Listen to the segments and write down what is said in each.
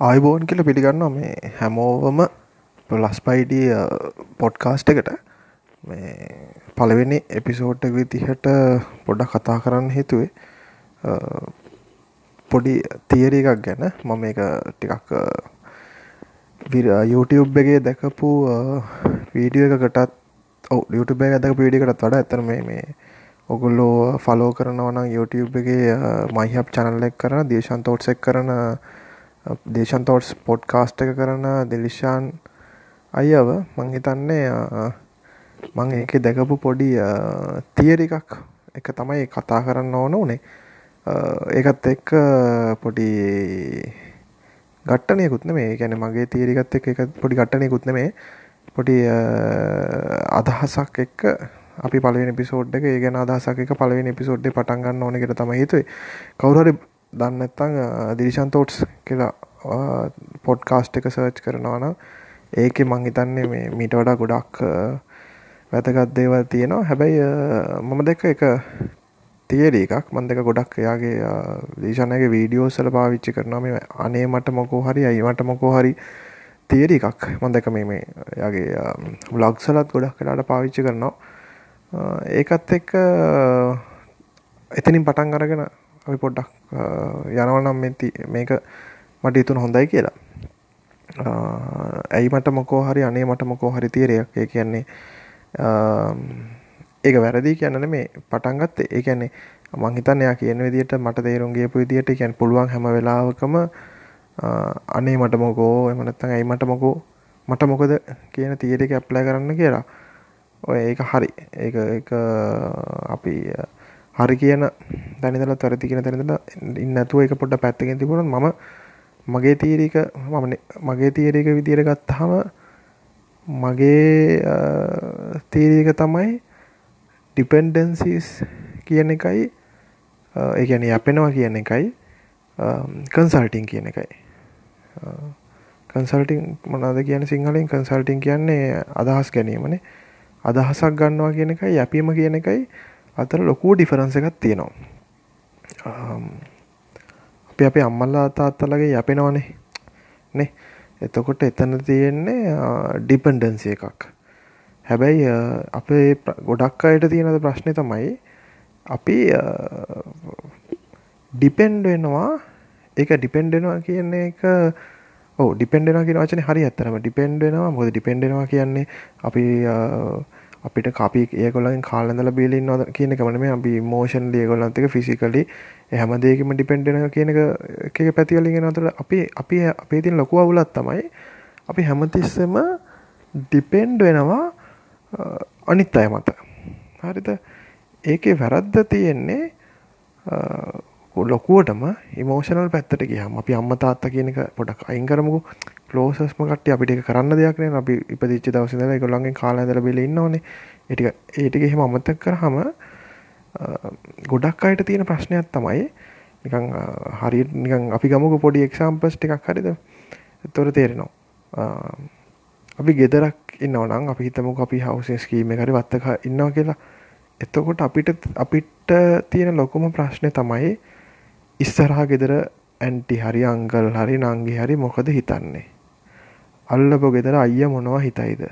ආයිබෝන් කියල පිළිගන්නවා. මේ හැමෝවම ප්ලස්පයිඩිය පොඩ්කාස්ට් එකට මේ පළවෙනි එපිසෝඩ් විදිහට පොඩ්ඩ කතා කරන්න හේතුවේ පොඩි තියර එකක් ගැන. මම එක ටිකක් YouTube එකේ දැකපු වීඩියෝ එකකටත් ඔව YouTube එක දැක පීඩිකටත් වඩා ඇතර මේ මේ ඔගුල්ලෝ ෆලෝ කරනවනම් YouTube එකගේ මයිහප් චනල්ල එක් කරන දේශන්තෝට්සෙක් කරන දේශන් තෝට්ස් පොඩ්කාස්ට් එක කරන දෙලිෂාන් අයව මං හිතන්නේ මං ඒක දැකපු පොඩි තියර එකක් එක තමයි කතා කරන්න ඕන උනේ. ඒකත් එක්ක පොඩි ගට්ටනයකුත්න මේ ගැන මගේ තීරිකත් එක් එක පොඩි ගට්ටනයකුත්න මේ පොඩි අදහසක් එක්ක අපි පලවෙනි පිසෝඩ් එක ඒ ගැන අදහසක් එක පලවෙනි පිසෝඩ්ඩේ පටන්ගන්න ඕන එකට තමයි හිතුවේ. කවුරරි දන්නත්තං දිරිශන් තෝට්ස් කියලා පොඩ්කාස්ට් එක සර්ච් කරනවාන ඒක මං හිතන්නේ මේ මීට වඩා ගොඩක් වැතගත් දේවල් තියෙනවා. හැබැයි මම දෙක එක තියර එකක් මන් දෙක ගොඩක් එයාගේ දේශනගේ වීඩියෝසල පාවිච්චි කරනවා. මේ අනේ මට මොකෝ හරි අයි මට මොකෝ හරි තියර එකක් මන් දෙක මේ මේ යාගේ බ්ලොග්සලත් ගොඩක් කලාට පාවිච්චි කරනවා. ඒකත් එක්ක එතනින් පටන් අරගෙන අපි පොඩ්ඩක් යනවනම් මෙති මේක මට ඉතුන හොඳයි කියලා. ඇයි මට මොකෝ හරි අනේ මට මොකෝ හරි තීරයක්. ඒ කියන්නේ ඒක වැරදි කියන්නන මේ පටන්ගත්තේ ඒ කියන්නේ මං හිතන්න එයා කියන විදිහට මට තේරුම් ගියපු විදිහට කියන්නේ පුළුවන් හැම වෙලාවකම අනේ මට මොකෝ එහෙම නැත්නම් ඇයි මට මොකෝ මට මොකද කියන තීරයක ඇප්ලයි කරන්න කියලා. ඔය ඒක හරි. ඒක ඒක අපි හරි කියන දැනිදල තොරති කියන තැනදල ඉන්න ඇතුව එක පොඩ්ඩ පැත්තකින් තිබුණත් මම මගේ තීරීක මම මගේ තීරක විදිර ගත්තහම මගේ තීරීක තමයි ඩිපෙන්ඩන්සිස් කියන එකයි ඒගැන යපෙනවා කියන එකයි කන්සල්ටිං කියන එකයි. කන්සල්ටිං මොනාද කියන සිංහලින්? කන්සල්ටිං කියන්නේ අදහස් ගැනීමනේ. අදහසක් ගන්නවා කියන එකයි යැපීම කියන එකයි. අතර ලොකූ ඩිෆරන්ස එකක් තියෙනවා. අපි අපේ අම්මල්ලා තාත්තලගේ යපෙනවනේ නේ? එතකොට එතන තියෙන්නේ ඩිපන්ඩන්සි එකක්. හැබැයි අපේ ගොඩක් අයට තියෙනද ප්‍රශ්නය තමයි අපි ඩිපෙන්ඩ් වෙනවා ඒක ඩිපෙන්ඩෙනවා කියන්නේ එක ඕ ඩිපෙන්ඩෙන කියෙන වචන හරි ඇත්තරම ඩිපෙන්ඩ් වෙනවා මොද ඩිපෙන්ඩෙනවා කියන්නේ අපි අපිට අපි ඒගොල්ලන් කාලඳල බිලින් නොද කියන කමන මේ අපි මෝෂන් ලියගොල්ලන්තක ෆිසිකලි හැම දේකම ඩිපෙන්ඩෙන කියනක එක පැතිවලින් අතර අපි අපි අපේ තින් ලොකු අවුලත් තමයි අපි හැමතිස්සම ඩිපෙන්ඩ් වෙනවා අනිත් අය මත. හරිද? ඒකේ වැරද්ද තියෙන්නේ ලොකුවටම ඉමෝෂනල් පැත්තට ගියහම අපි අම්ම තාත්තා කියන එක පොඩක් අයින් කරමුකෝ. ක්ලෝසස්ම කට්ටිය අපිට ඒක කරන්න දෙයක් නේ. අපි ඉපදිච්ච දවසේ ඉඳලා ඒගොල්ලන්ගෙන් කාලා ඇඳලා බෙලේ ඉන්නවනේ. ඒ ටික ඒ ටික එහෙම අමතක කරාම ගොඩක් අයට තියෙන ප්‍රශ්නයක් තමයි නිකන් හරියට නිකන් අපි ගමුකෝ පොඩි එක්සැම්පල්ස් ටිකක් හරිද? එතකොට තේරෙනවා. අපි ගෙදරක් ඉන්නවා නම් අපි හිතමුකෝ අපි හවුසින් ස්කීම් එක හරි වත්තක ඉන්නවා කියලා. එතකොට අපිට අපිට තියෙන ලොකුම ප්‍රශ්නේ තමයි ඉස්සරහා ගෙදර ඇන්ටි හරි අංකල් හරි නංගි හරි මොකද හිතන්නේ? අල්ලපු ගෙදර අයියා මොනවා හිතයිද?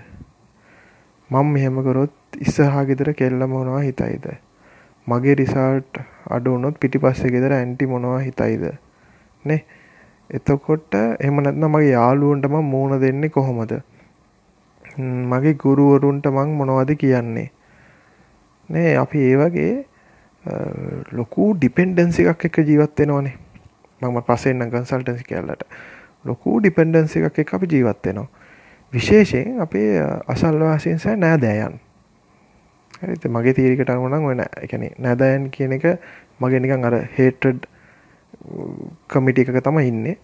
මම මෙහෙම කරොත් ඉස්සරහා ගෙදර කෙල්ල මොනවා හිතයිද? මගේ රිසල්ට් අඩු වුණොත් පිටිපස්සේ ගෙදර ඇන්ටි මොනවා හිතයිද? නේ? එතකොට එහෙම නැත්නම් මගේ යාළුවන්ට මම මූණ දෙන්නේ කොහොමද? මගේ ගුරුවරුන්ට මං මොනවද කියන්නේ? නේ අපි ඒ වගේ ලොකු ඩිපෙන්ඩන්සි එකක් එක ජීවත් වෙනවනේ. මම පස්සේ එන්නම් කන්සල්ටන්සි කැලලට ලොකු ඩිපෙන්ඩන්සි එකක් එක අපි ජීවත් වෙනවා. විශේෂයෙන් අපේ අසල්වාසීන් සහ නෑදෑයන්. හරිද මගේ තීරිකට අනුව නම් ඔය නෑ කියන්නේ නෑදෑයන් කියන එක මගේ නිකන් අර හේටඩ් කමිටි එකක තමයි ඉන්නේ.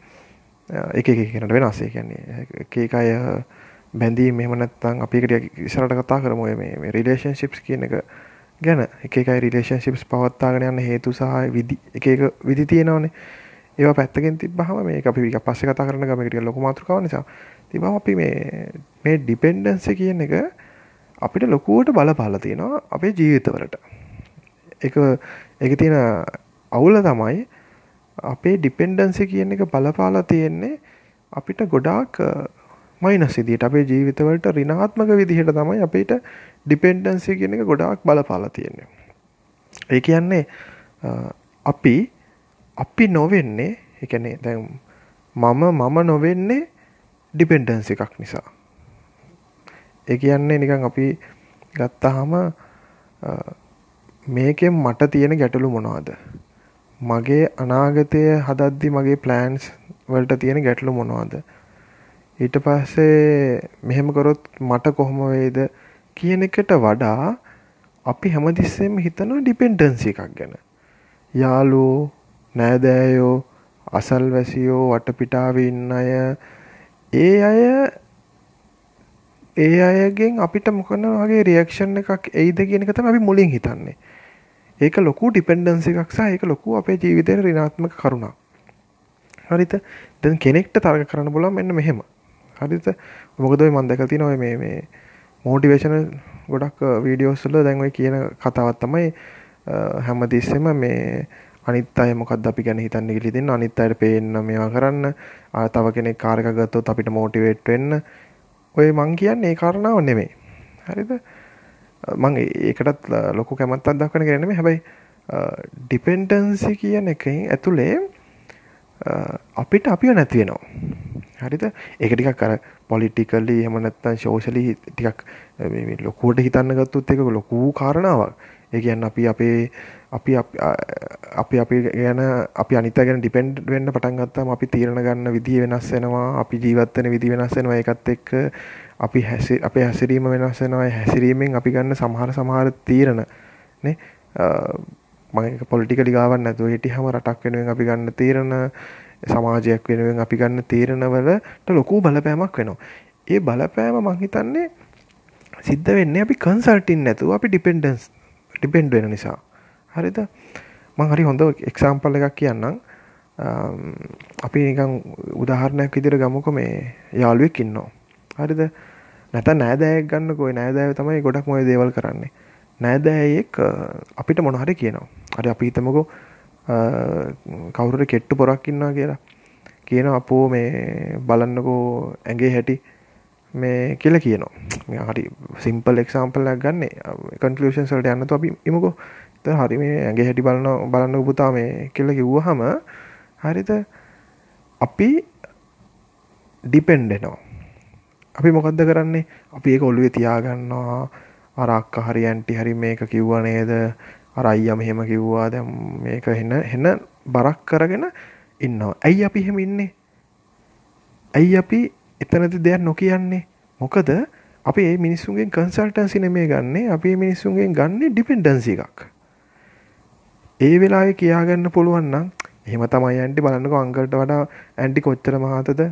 එක එක කෙනට වෙනස්. ඒ කියන්නේ එක එක අය බැඳීම් එහෙම නැත්නම් අපි එකට ඉස්සරහට කතා කරමු මේ රිලේෂන්ෂිප්ස් කියන එක ගැන. එකයි රිලේෂන්ශිප්ස් පවත්තාගෙන යන්න හේතු සහ විදි එක එක විදි තියෙනවනේ. ඒවා පැත්තකින් තිබ්බහම මේ අපි වික පස්සේ කතා කරන ගම ටික ලොකු මාතෘකාවක් නිසා තිබ්බම අපි මේ මේ ඩිපෙන්ඩන්සි කියන එක අපිට ලොකුවට බලපාලා තියෙනවා අපේ ජීවිතවලට ඒක ඒක තියෙන අවුල තමයි අපේ ඩිපෙන්ඩන්සි කියන එක බලපාලා තියෙන්නේ අපිට ගොඩාක් මයිනස් විදියට අපේ ජීවිතවලට ඍණාත්මක විදිහට තමයි අපිට ඩිපෙන්ඩන්සි කියන එක ගොඩාක් බලපාලා තියෙන්නේ. ඒ කියන්නේ අපි අපි නොවෙන්නේ ඒ කියන්නේ දැන් මම මම නොවෙන්නේ ඩිපෙන්ඩන්සි එකක් නිසා. ඒ කියන්නේ නිකන් අපි ගත්තාම මේකෙන් මට තියෙන ගැටලු මොනවද? මගේ අනාගතය හදද්දි මගේ ප්ලෑන්ස් වලට තියෙන ගැටලු මොනවද? ඊට පස්සේ මෙහෙම කරොත් මට කොහොම වේද කියන එකට වඩා අපි හැමතිස්සෙම හිතනවා ඩිපෙන්ඩන්සි එකක් ගැන. යාළුවෝ, නෑදෑයෝ, අසල්වැසියෝ, වටපිටාවේ ඉන්න අය ඒ අය ඒ අයගෙන් අපිට මොකන වගේ රියැක්ෂන් එකක් එයිද කියන එක තමයි අපි මුලින් හිතන්නේ. ඒක ලොකු ඩිපෙන්ඩන්සි එකක් සහ ඒක ලොකු අපේ ජීවිතේට ඍණාත්මක කරුණක්. හරිද? දැන් කෙනෙක්ට තරක කරන්න බලන්න මෙන්න මෙහෙම. හරිද මොකද ඔය මම දැකලා තියෙනවා මේ මේ මොටිවේෂනල් ගොඩක් වීඩියෝස් වල දැන් ඔය කියන කතාවක් තමයි හැමතිස්සෙම මේ අනිත් අය මොකක්ද අපි ගැන හිතන්නේ කියලා දෙන්න අනිත් අයට පේන්න මේවා කරන්න. තව කෙනෙක් කාර් එකක් ගත්තොත් අපිට මොටිවේට් වෙන්න. ඔය මං කියන්නේ ඒ කාරණාව නෙමෙයි. හරිද? මං ඒකටත් ලොකු කැමැත්තක් දක්වන කෙනෙක් නෙමෙයි. හැබැයි ඩිපෙන්ඩන්සි කියන එකෙන් ඇතුලේ අපිට අපිව නැති වෙනවා. හරිද? ඒක ටිකක් අර පොලිටිකලි එහෙම නැත්නම් සෝෂලි ටිකක් මේ ලොකුවට හිතන්න ගත්තොත් ඒක ලොකු කාරණාවක්. ඒ කියන්නේ අපි අපේ අපි අපි අපි ගැන අපි අනිත් ගැන ඩිපෙන්ඩ් වෙන්න පටන් ගත්තාම අපි තීරණ ගන්න විදිය වෙනස් වෙනවා. අපි ජීවත් වෙන විදිය වෙනස් වෙනවා. ඒකත් එක්ක අපි අපේ හැසිරීම වෙනස් වෙනවා. හැසිරීමෙන් අපි ගන්න සමහර සමහර තීරණ නේ මම පොලිටිකලි ගාවක් නැතුව හිටියම රටක් වෙනුවෙන් අපි ගන්න තීරණ සමාජයක් වෙනුවෙන් අපි ගන්න තීරණවලට ලොකු බලපෑමක් වෙනවා. ඒ බලපෑම මං හිතන්නේ සිද්ධ වෙන්නේ අපි කන්සල්ටින් නැතුව අපි ඩිපෙන්ඩන්ස් ඩිපෙන්ඩ් වෙන නිසා. හරිද? මං හරි හොඳ එක්සාම්පල් එකක් කියන්නම්. අපි නිකන් උදාහරණයක් විදිහට ගමුකෝ මේ යාළුවෙක් ඉන්නවා. හරිද? නැත්නම් නෑදෑයෙක් ගන්නකෝ. නෑදෑයෝ තමයි ගොඩක් මොය දේවල් කරන්නේ. නෑදෑයෙක් අපිට මොන හරි කියනවා. හරි අපි හිතමුකෝ කවුරුර කෙට්ටු පොරක් ඉන්නවා කියලා කියන අපෝ මේ බලන්නකෝ ඇගේ හැටි මේ කියල කියනවා. හරි සිම්පල් එක්සාම්පල්ලක් ගන්න. කන්කලෂන් සල්ට යන්නතු අපි ඉමකෝ. ත හරි මේ ඇගේ හැටි බලන්න බලන්න පුතා මේ කියල කිව්ව හම හරිත අපි ඩිපෙන්ඩෙනවා අපි මොකක්ද කරන්නේ? අපි ඒක ඔල්ුවේ තියාගන්නවා. අරක්ක හරි ඇන්ටි හරි මේක කිව්ව නේද? අර අයියා මෙහෙම කිව්වා. දැන් මේක හෙන හෙන බරක් කරගෙන ඉන්නවා. ඇයි අපි එහෙම ඉන්නේ? ඇයි අපි එතනදී දෙයක් නොකියන්නේ? මොකද අපි මේ මිනිස්සුන්ගෙන් කන්සල්ටන්සි නෙමෙයි ගන්නෙ. අපි මේ මිනිස්සුන්ගෙන් ගන්නෙ ඩිපෙන්ඩන්සි එකක්. ඒ වෙලාවේ කියාගන්න පුළුවන් නම් එහෙම තමයි ඇන්ටි බලන්නකෝ අංකල්ට වඩා ඇන්ටි කොච්චර මහතද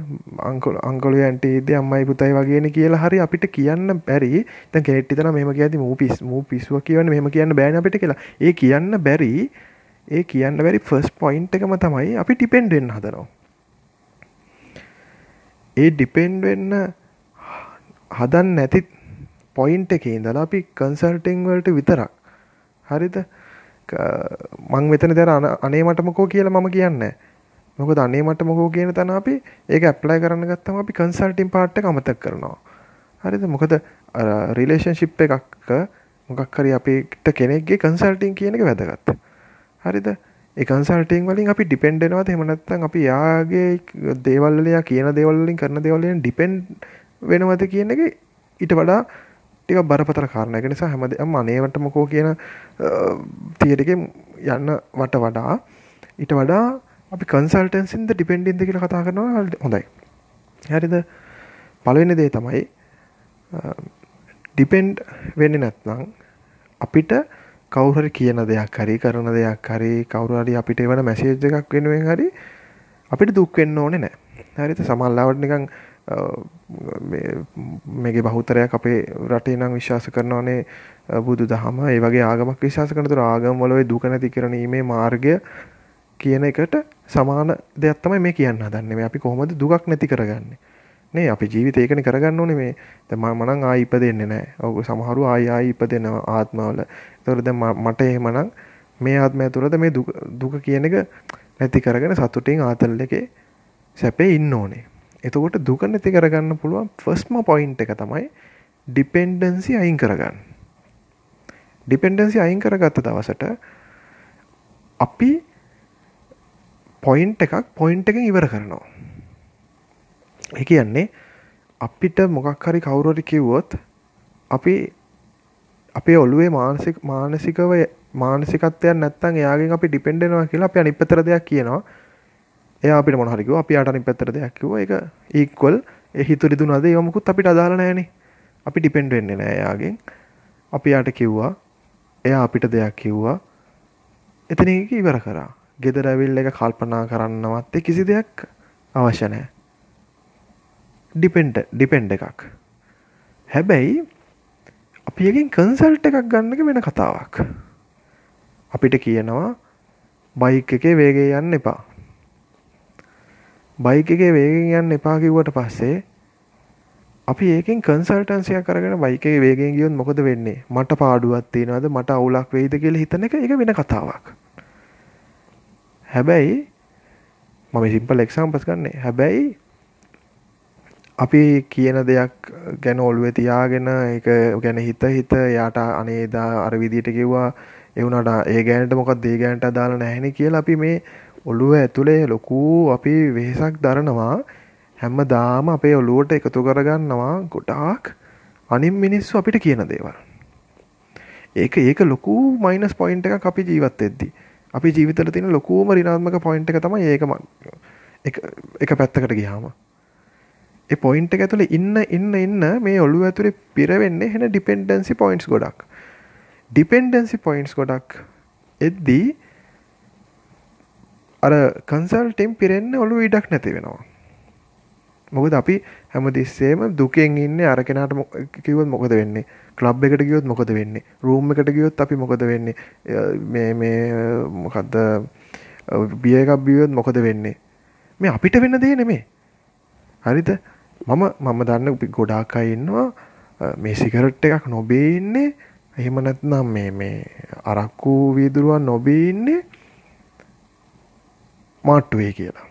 අංකල් අංකලු ඇන්ටි ඉද්දි අම්මයි පුතයි වගේනේ කියලා හරි අපිට කියන්න බැරි දැන් කෙනෙක් හිතනවා මෙහෙම කියද්දි මූ පිස් මූ පිස්සුව කියවන්නේ මෙහෙම කියන්න බෑනේ අපිට කියලා ඒ කියන්න බැරි ඒ කියන්න බැරි ෆස්ට් පොයින්ට් එකම තමයි අපි ඩිපෙන්ඩ් වෙන්න හදනවා ඒ ඩිපෙන්ඩ් වෙන්න හදන්න නැති පොයින්ට් එකේ ඉඳලා අපි කන්සල්ටිං වලට විතරක් හරිද මං මෙතන දැන් අනේ මටමකෝ කියලා මම කියන්නේ මොකද අනේ මටමකෝ කියන තැන අපි ඒක ඇප්ලයි කරන්න ගත්තම අපි කන්සල්ටින් පාර්ට් එක අමතක කරනවා. හරිද? මොකද රිලේෂන්ෂිප් එකක් මොකක් හරි අපිට කෙනෙක්ගේ කන්සල්ටින් කියන එක වැදගත්. හරිද? ඒ කන්සල්ටින් වලින් අපි ඩිපෙන්ඩ් වෙනවද එහෙම නැත්නම් අපි යාගේ දේවල් වල යා කියන දේවල් වලින් කරන දේවල් වලින් ඩිපෙන්ඩ් වෙනවද කියන එක ඊට වඩා ටික බරපතල කාරණයක් නිසා හැමදේම අනේවට මොකෝ කියන තියරකෙන් යන්න වට වඩා ඊට වඩා අපි කන්සල්ටන්සින්ද ඩිපෙන්ඩින්ද කියලා කතා කරනවා හොඳයි. හරිද? පළවෙනි දේ තමයි ඩිපෙන්ඩ් වෙන්නේ නැත්නම් අපිට කවුරු හරි කියන දෙයක් හරි කරන දෙයක් හරි කවුරු හරි අපිට එවන මැසේජ් එකක් වෙනුවෙන් හරි අපිට දුක් වෙන්න ඕනේ නැහැ. හරිද? සමහරවිට නිකන් මේගේ බහුතරයක් අපේ රටේ නම් විශ්වාස කරනවානේ බුදු දහම ඒ වගේ ආගමක් විශ්වාස කරන තුර ආගම් වල දුක නැති කරණීමේ මාර්ගය කියන එකට සමාන දෙයක් තමයි මේ කියන්න හදන්නේ. මේ අපි කොහොමද දුකක් නැති කරගන්නේ? නේ අපි ජීවිතේ ඒකනේ කරගන්න ඕනේ මේ. දැන් මම නම් ආයි ඉපදෙන්නේ නැහැ. ඔව් සමහරව ආයි ආයි ඉපදෙනවා ආත්මවල. ඒතකොට දැන් මට එහෙමනම් මේ ආත්මය තුළද මේ දුක දුක කියන එක නැති කරගෙන සතුටින් ආතල් එකේ සැපේ ඉන්න ඕනේ. එතකොට දුක නැති කරගන්න පුළුවන් ෆස්ට්ම පොයින්ට් එක තමයි ඩිපෙන්ඩන්සි අයින් කරගන්න. ඩිපෙන්ඩන්සි අයින් කරගත්ත දවසට අපි පොයින්ට් එකක් පොයින්ට් එකෙන් ඉවර කරනවා. ඒ කියන්නේ අපිට මොකක් හරි කවුරු හරි කිව්වොත් අපි අපේ ඔළුවේ මානසික මානසිකව මානසිකත්වයක් නැත්තම් එයාගෙන් අපි ඩිපෙන්ඩ් වෙනවා කියලා අපි අනිත් පැත්තට දෙයක් කියනවා. එයා අපිට මොන හරි කිව්වා අපි යාට අනිත් පැත්තට දෙයක් කිව්වා. ඒක ඊක්වල් ඒ හිතුවේ දුනද ඒව මොකුත් අපිට අදාළ නැහැනේ. අපි ඩිපෙන්ඩ් වෙන්නේ නැහැ එයාගෙන්. අපි යාට කිව්වා. එයා අපිට දෙයක් කිව්වා. එතන ඒක ඉවර කරා. ගෙදර ඇවිල්ලා එක කල්පනා කරන්නවත් කිසි දෙයක් අවශ්‍ය නැහැ. ඩිපෙන්ඩ ඩිපෙන්ඩ එකක්. හැබැයි අපි එකෙන් කන්සල්ට් එකක් ගන්නක වෙන කතාවක්. අපිට කියනවා බයික් එකේ වේගය යන්න එපා. බයික් එකේ වේගෙන් යන්න එපා කිව්වට පස්සේ අපි ඒකෙන් කන්සල්ටන්සියක් කරගෙන බයික් එකේ වේගෙන් ගියොත් මොකද වෙන්නේ? මට පාඩුවක් තියනවද? මට අවුලක් වෙයිද කියලා හිතන එක ඒක වෙන කතාවක්. හැබැයි මම සිම්පල් එක්සාම්පල්ස් ගන්නෙ. හැබැයි අපි කියන දෙයක් ගැන ඔළුවේ තියාගෙන ඒක ගැන හිත හිත යාට අනේ දා අර විදියට කිව්වා ඒ වුණාට ඒ ගෑනට මොකක්ද ඒ ගෑනට අදාළ නැහෙනේ කියලා අපි මේ ඔළුව ඇතුලේ ලොකු අපි වෙහෙසක් දරනවා හැමදාම අපේ ඔළුවට එකතු කරගන්නවා ගොඩාක් අනිත් මිනිස්සු අපිට කියන දේවල්. ඒක ඒක ලොකු මයිනස් පොයින්ට් එකක් අපි ජීවත් වෙද්දී. අපි ජීවිතවල තියෙන ලොකුම ඍණාත්මක පොයින්ට් එක තමයි ඒක එක එක පැත්තකට ගියාම. ඒ පොයින්ට් එක ඇතුලේ ඉන්න ඉන්න ඉන්න මේ ඔළුව ඇතුලේ පිරවෙන්නේ එන ඩිපෙන්ඩන්සි පොයින්ට්ස් ගොඩක්. ඩිපෙන්ඩන්සි පොයින්ට්ස් ගොඩක් එද්දී අර කන්සල්ටෙන් පිරෙන්න ඔළුව ඉඩක් නැති වෙනවා. මොකද අපි හැමතිස්සෙම දුකෙන් ඉන්නේ අර කෙනාට කිව්වොත් මොකද වෙන්නේ? ක්ලබ් එකට ගියොත් මොකද වෙන්නේ? රූම් එකට ගියොත් අපි මොකද වෙන්නේ? මේ මේ මොකද්ද බිය එකක් බියොත් මොකද වෙන්නේ? මේ අපිට වෙන දේ නෙමෙයි. හරිද? මම මම දන්න ගොඩාක් අය ඉන්නවා මේ සිගරට් එකක් නොබේ ඉන්නේ. එහෙම නැත්නම් මේ මේ අරක්කු වීදුරුවක් නොබේ ඉන්නේ. මාට්ටුවේ කියලා.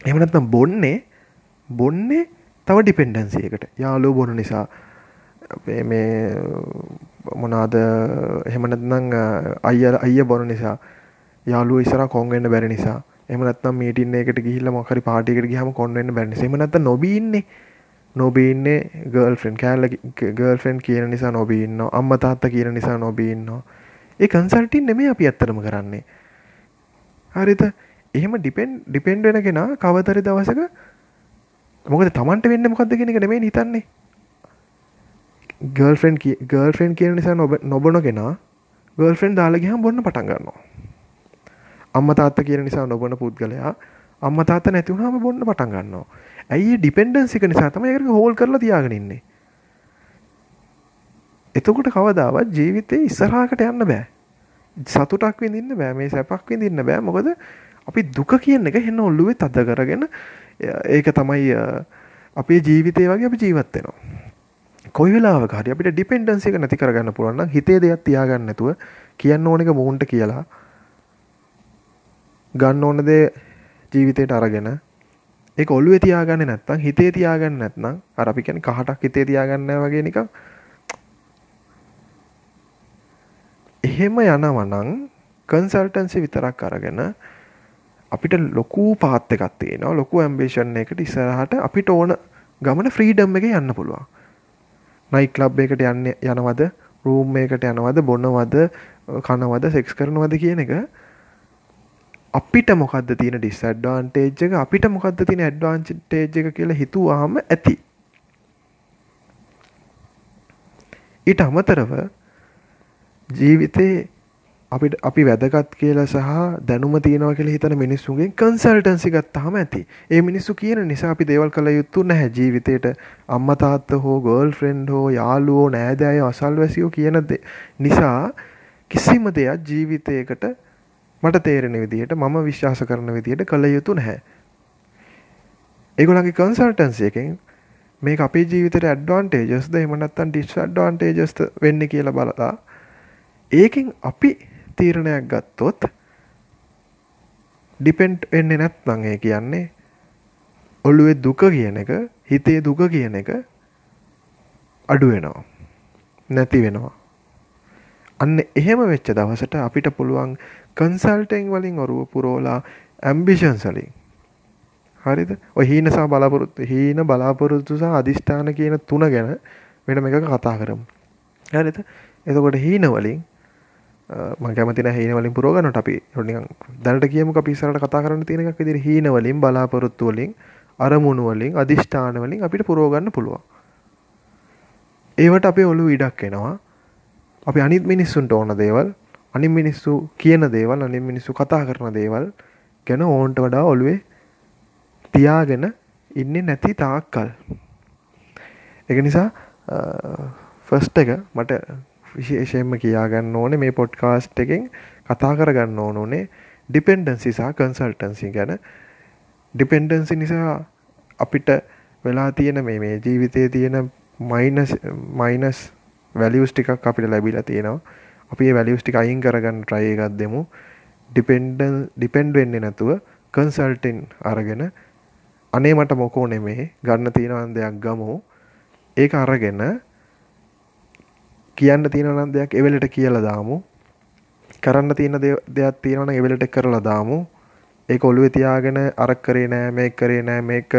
එහෙම නැත්නම් බොන්නේ බොන්නේ තව ඩිපෙන්ඩන්සි එකට. යාළුවෝ බොන නිසා. මේ මේ මොනවාද එහෙම නැත්නම් අයියා අයියා බොන නිසා. යාළුවෝ ඉස්සරහ කොන් වෙන්න බැරි නිසා. එහෙම නැත්නම් මීටින් එකකට ගිහිල්ලා මොකක් හරි පාටි එකකට ගියාම කොන් වෙන්න බැරි නිසා. එහෙම නැත්නම් නොබී ඉන්නේ. නොබී ඉන්නේ ගර්ල්ෆ්‍රෙන්ඩ් කෑල්ල ගර්ල්ෆ්‍රෙන්ඩ් කියන නිසා නොබී ඉන්නවා. අම්මා තාත්තා කියන නිසා නොබී ඉන්නවා. ඒ කන්සල්ටින් නෙමෙයි අපි ඇත්තටම කරන්නේ. හරිද එහෙම ඩිපෙන්ඩ් ඩිපෙන්ඩ් වෙන කෙනා කවතරි දවසක මොකද Tamanට වෙන්නේ මොකද්ද කියන එක නෙමෙයි හිතන්නේ. ගර්ල්ෆ්‍රෙන්ඩ් ගර්ල්ෆ්‍රෙන්ඩ් කියන නිසා නොබන කෙනා ගර්ල්ෆ්‍රෙන්ඩ් දාලා ගියාම බොන්න පටන් ගන්නවා. අම්මා තාත්තා කියන නිසා නොබන පුද්ගලයා අම්මා තාත්තා නැති වුණාම බොන්න පටන් ගන්නවා. ඇයි මේ ඩිපෙන්ඩන්ස් එක නිසා තමයි ඒකට හෝල් කරලා තියාගෙන ඉන්නේ. එතකොට කවදාවත් ජීවිතේ ඉස්සරහකට යන්න බෑ. සතුටක් විඳින්න බෑ මේ සැපක් විඳින්න බෑ මොකද අපි දුක කියන එක හෙන්න ඔල්ලුවේ තද කරගෙන ඒක තමයි අපේ ජීවිතේ වගේ අපි ජීවත් වෙනවා. කොයි වෙලාවක හරි අපිට ඩිපෙන්ඩන්සි එක නැති කරගන්න පුළුවන් නම් හිතේ දෙයක් තියාගන්න නැතුව කියන්න ඕන එක මූන්ට කියලා ගන්න ඕන දේ ජීවිතයට අරගෙන ඒක ඔළුවේ තියාගන්නේ නැත්නම් හිතේ තියාගන්නේ නැත්නම් අර අපි කියන්නේ කහටක් හිතේ තියාගන්න වගේ නිකන්. එහෙම යනවා නම් කන්සල්ටන්සි විතරක් අරගෙන අපිට ලොකු පාත් එකක් තියෙනවා ලොකු ඇම්බිෂන් එකකට ඉස්සරහට අපිට ඕන ගමන ෆ්‍රීඩම් එකේ යන්න පුළුවන්. නයිට් ක්ලබ් එකට යන්න යනවද? රූම් එකකට යනවද? බොනවද? කනවද? සෙක්ස් කරනවද කියන එක අපිට මොකක්ද තියෙන ඩිස්ඇඩ්වාන්ටේජ් එක අපිට මොකක්ද තියෙන ඇඩ්වාන්ටේජ් එක කියලා හිතුවාම ඇති. ඊට අමතරව ජීවිතේ අපිට අපි වැදගත් කියලා සහ දැනුම තියනවා කියලා හිතන මිනිස්සුන්ගෙන් කන්සල්ටන්සි ගත්තාම ඇති. ඒ මිනිස්සු කියන නිසා අපි දේවල් කළ යුතු නැහැ ජීවිතේට. අම්මා තාත්තා හෝ ගර්ල්ෆ්‍රෙන්ඩ් හෝ යාළුවෝ නෑදෑයෝ අසල්වැසියෝ කියන නිසා කිසිම දෙයක් ජීවිතයකට මට තේරෙන විදිහට මම විශ්වාස කරන විදිහට කළ යුතු නැහැ. ඒගොල්ලන්ගේ කන්සල්ටන්සි එකෙන් මේක අපේ ජීවිතේට ඇඩ්වාන්ටේජස්ද එහෙම නැත්නම් ඩිස්ඇඩ්වාන්ටේජස්ද වෙන්නේ කියලා බලලා ඒකෙන් අපි තීරණයක් ගත්තොත් ඩිපෙන්ඩ් වෙන්නේ නැත්නම් ඒ කියන්නේ ඔළුවේ දුක කියන එක හිතේ දුක කියන එක අඩු වෙනවා. නැති වෙනවා. අන්න එහෙම වෙච්ච දවසට අපිට පුළුවන් කන්සල්ටිං වලින් ඔරුව පුරෝලා ඇම්බිෂන්ස් වලින් හරිද? ඔය හීන සහ බලාපොරොත්තු හීන බලාපොරොත්තු සහ අදිෂ්ඨාන කියන තුන ගැන වෙනම එකක කතා කරමු. හරිද? එතකොට හීන වලින් මම කැමති නැහැ හීන වලින් පුරව ගන්නට අපි නිකන් දැනට කියමුකෝ අපි ඉස්සරහට කතා කරන්න තියෙන එකක් විදිහට හීන වලින් බලාපොරොත්තු වලින් අරමුණු වලින් අදිෂ්ඨාන වලින් අපිට පුරව ගන්න පුළුවන්. ඒවට අපේ ඔළුව ඉඩක් එනවා. අපි අනිත් මිනිස්සුන්ට ඕන දේවල්, අනිත් මිනිස්සු කියන දේවල්, අනිත් මිනිස්සු කතා කරන දේවල් ගැන ඕන්ට වඩා ඔළුවේ තියාගෙන ඉන්නේ නැති තාක්කල්. ඒක නිසා ෆස්ට් එක මට විශේෂයෙන්ම කියා ගන්න ඕනේ මේ පොඩ්කාස්ට් එකෙන් කතා කරගන්න ඕන උනේ ඩිපෙන්ඩන්සි සහ කන්සල්ටන්සි ගැන ඩිපෙන්ඩන්සි නිසා අපිට වෙලා තියෙන මේ මේ ජීවිතයේ තියෙන මයිනස් මයිනස් වැලියුස් ටිකක් අපිට ලැබිලා තියෙනවා. අපි මේ වැලියුස් ටික අයින් කරගන්න try එකක් දෙමු. ඩිපෙන්ඩන් ඩිපෙන්ඩ් වෙන්නේ නැතුව කන්සල්ටින් අරගෙන අනේ මට මොකෝ නෙමේ ගන්න තියෙන දෙයක් ගමු. ඒක අරගෙන කියන්න තියෙන දෙයක් එවෙලට කියලා දාමු. කරන්න තියෙන දෙයක් තියෙනවා නම් එවෙලට කරලා දාමු. ඒක ඔළුවේ තියාගෙන අර කරේ නෑ මේක කරේ නෑ මේක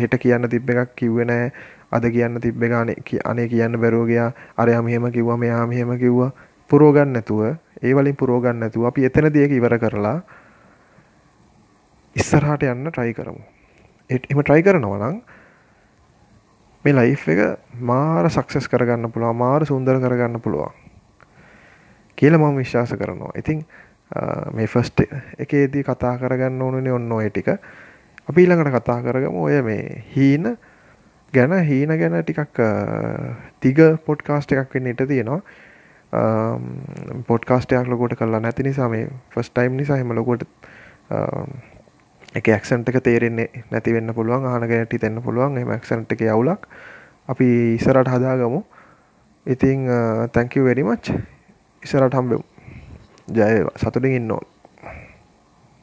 හෙට කියන්න තිබ්බ එකක් කිව්වේ නෑ අද කියන්න තිබ්බ එක අනේ කියන්න බැරුව ගියා අරයා මෙහෙම කිව්වා මෙයා මෙහෙම කිව්වා පුරව ගන්න නැතුව ඒ වලින් පුරව ගන්න නැතුව අපි එතනදී ඒක ඉවර කරලා ඉස්සරහට යන්න try කරමු. එහෙම try කරනවා නම් මේ ලයිෆ් එක මාර සක්සස් කරගන්න පුළුවන් මාර සුන්දර කරගන්න පුළුවන් කියලා මම විශ්වාස කරනවා. ඉතින් මේ ෆස්ට් එකේදී කතා කරගන්න ඕනුනේ ඔන්න ඔය ටික. අපි ඊළඟට කතා කරගමු ඔය මේ හීන ගැන හීන ගැන ටිකක් තිග පොඩ්කාස්ට් එකක් වෙන්න ඉඩ තියෙනවා. පොඩ්කාස්ට් එකක් ලොකුවට කරලා නැති නිසා මේ ෆස්ට් ටයිම් නිසා එහෙම ලොකුවට ඒක ඇක්සන්ට් එක තේරෙන්නේ නැති වෙන්න පුළුවන් අහන ගැනට හිතෙන්න පුළුවන් එහෙම ඇක්සන්ට් එකේ අවුලක් අපි ඉස්සරහට හදාගමු. ඉතින් thank you very much. ඉස්සරහට හම්බෙමු. ජය වේවා. සතුටින් ඉන්න ඕන.